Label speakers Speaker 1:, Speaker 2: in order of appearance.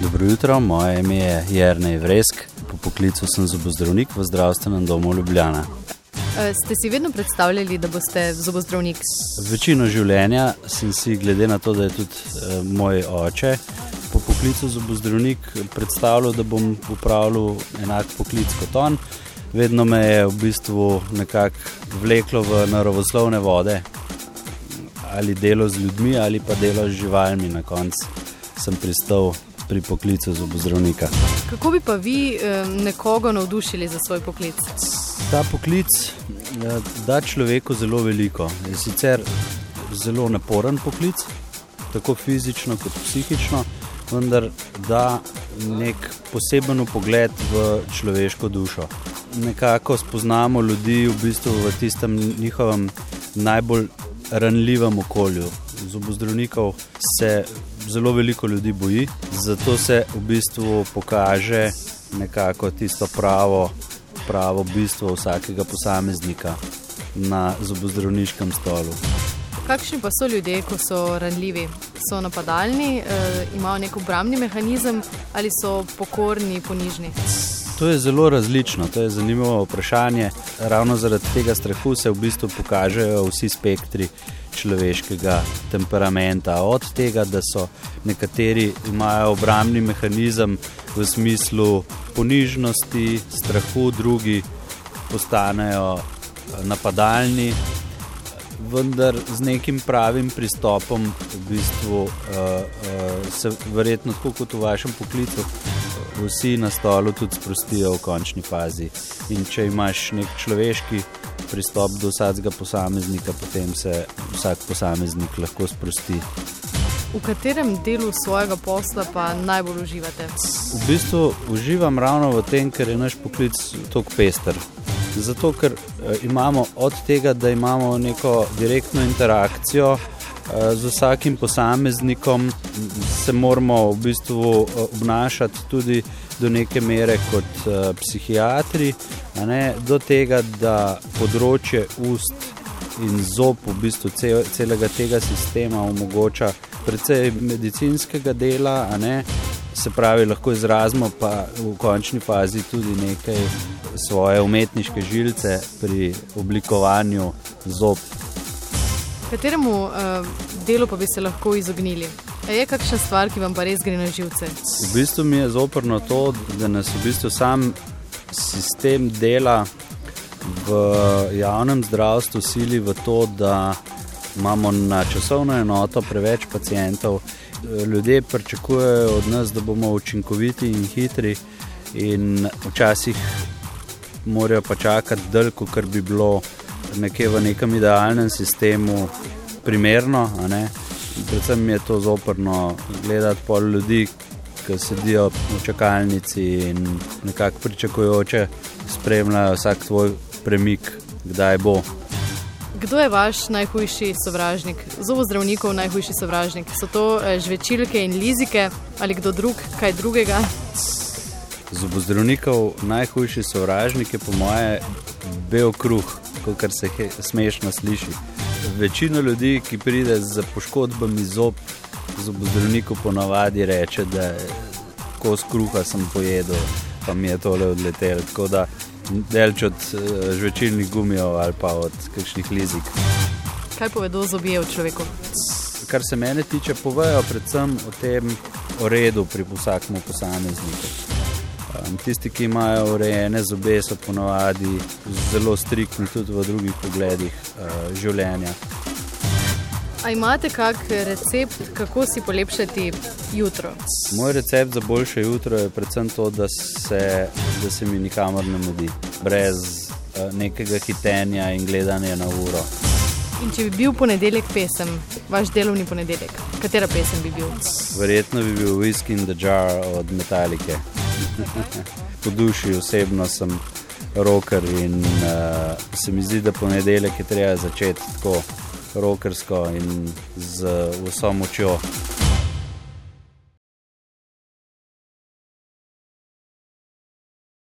Speaker 1: Dobro jutro, moje ime je Jrnej Vresk, po poklicu sem zobozdravnik v zdravstvenem domu Ljubljana.
Speaker 2: E, ste si vedno predstavljali, da boste zobozdravnik?
Speaker 1: Večino življenja sem si, glede na to, da je tudi e, moj oče po poklicu zobozdravnik, predstavljal, da bom upravljal enak poklic kot on. Vedno me je v bistvu nekako vleklo v naravoslovne vode, ali delo z ljudmi, ali pa delo z živalmi. Na koncu sem pristal pri poklicu zobozdravnika.
Speaker 2: Kako bi pa vi nekoga navdušili za svoj poklic?
Speaker 1: Ta poklic eh, da človeku zelo veliko. Je sicer zelo naporen poklic, tako fizično kot psihično, vendar da nek poseben pogled v človeško dušo. Nekako spoznamo ljudi v bistvu v tistem njihovem najbolj ranljivem okolju. Zobozdravnikov se zelo veliko ljudi boji, zato se v bistvu pokaže nekako tisto pravo, pravo bistvo vsakega posameznika na zobozdravniškem stolu.
Speaker 2: Kakšni pa so ljudje, ko so ranljivi? So napadalni, e, imajo nek obrambni mehanizem ali so pokorni, ponižni?
Speaker 1: To je zelo različno, to je zanimivo vprašanje. Ravno zaradi tega strahu se v bistvu pokažejo vsi spektri človeškega temperamenta. Od tega, da so nekateri imajo obrambni mehanizem v smislu ponižnosti, strahu, drugi postanejo napadalni, vendar z nekim pravim pristopom, v bistvu, uh, uh, se verjetno tako kot v vašem poklicu, vsi na stolu tudi sprostijo v končni fazi. In če imaš nek človeški pristop do vsakega posameznika, potem se vsak posameznik lahko sprosti.
Speaker 2: V katerem delu svojega posla pa najbolj uživate?
Speaker 1: V bistvu uživam ravno v tem, ker je naš poklic tako pester. Zato, ker eh, imamo od tega, da imamo neko direktno interakcijo z vsakim posameznikom, se moramo v bistvu eh, obnašati tudi do neke mere kot psihiatri, do tega, da področje ust in zob, v bistvu celega tega sistema omogoča precej medicinskega dela, se pravi, lahko izrazimo pa v končni fazi tudi nekaj svoje umetniške žilce pri oblikovanju zob.
Speaker 2: Kateremu uh, delu pa bi se lahko izognili? A je kakšna stvar, ki vam pa res gre na živce?
Speaker 1: V bistvu mi je zoprno to, da nas v bistvu sam sistem dela v javnem zdravstvu sili v to, da imamo na časovno enoto preveč pacijentov. Ljudje pričakujejo od nas, da bomo učinkoviti in hitri, in včasih morajo pa čakati dlje, kot bi bilo nekje v nekem idealnem sistemu primerno. Predvsem je to zoprno gledati pol ljudi, ki sedijo v čakalnici in nekako pričakujoče spremljajo vsak svoj premik, kdaj bo.
Speaker 2: Kdo je vaš najhujši sovražnik, zobo zdravnikov najhujši sovražnik? So to eh, žvečilke in lizike ali kdo drug, kaj drugega?
Speaker 1: Zobo zdravnikov najhujši sovražnik je po moje bel kruh, kar se he, smešno sliši. Večina ljudi, ki pride z poškodbami zob, zobo zdravniku ponavadi reče, da je kos kruha sem pojedel, pa mi je tole odletelo delč od uh, žvečilnih gumijev ali pa od kakšnih lizik.
Speaker 2: Kaj povedo zobje v človeku?
Speaker 1: Kar se mene tiče, povejo predvsem o tem o redu pri vsakem posamezniku. Tisti, ki imajo urejene zobe, so ponovadi zelo striktni tudi v drugih pogledih uh, življenja.
Speaker 2: A imate kak recept, kako si polepšati jutro?
Speaker 1: Moj recept za boljše jutro je predvsem to, da se, da se mi nikamor ne mudi, brez uh, nekega hitenja in gledanja na uro.
Speaker 2: In če bi bil ponedeljek pesem, vaš delovni ponedeljek, katera pesem bi bil?
Speaker 1: Verjetno bi bil Whisky in the Jar od Metalike. Po duši osebno sem roker in uh, se mi zdi, da ponedeljek je treba začeti tako rokersko in z vso močjo.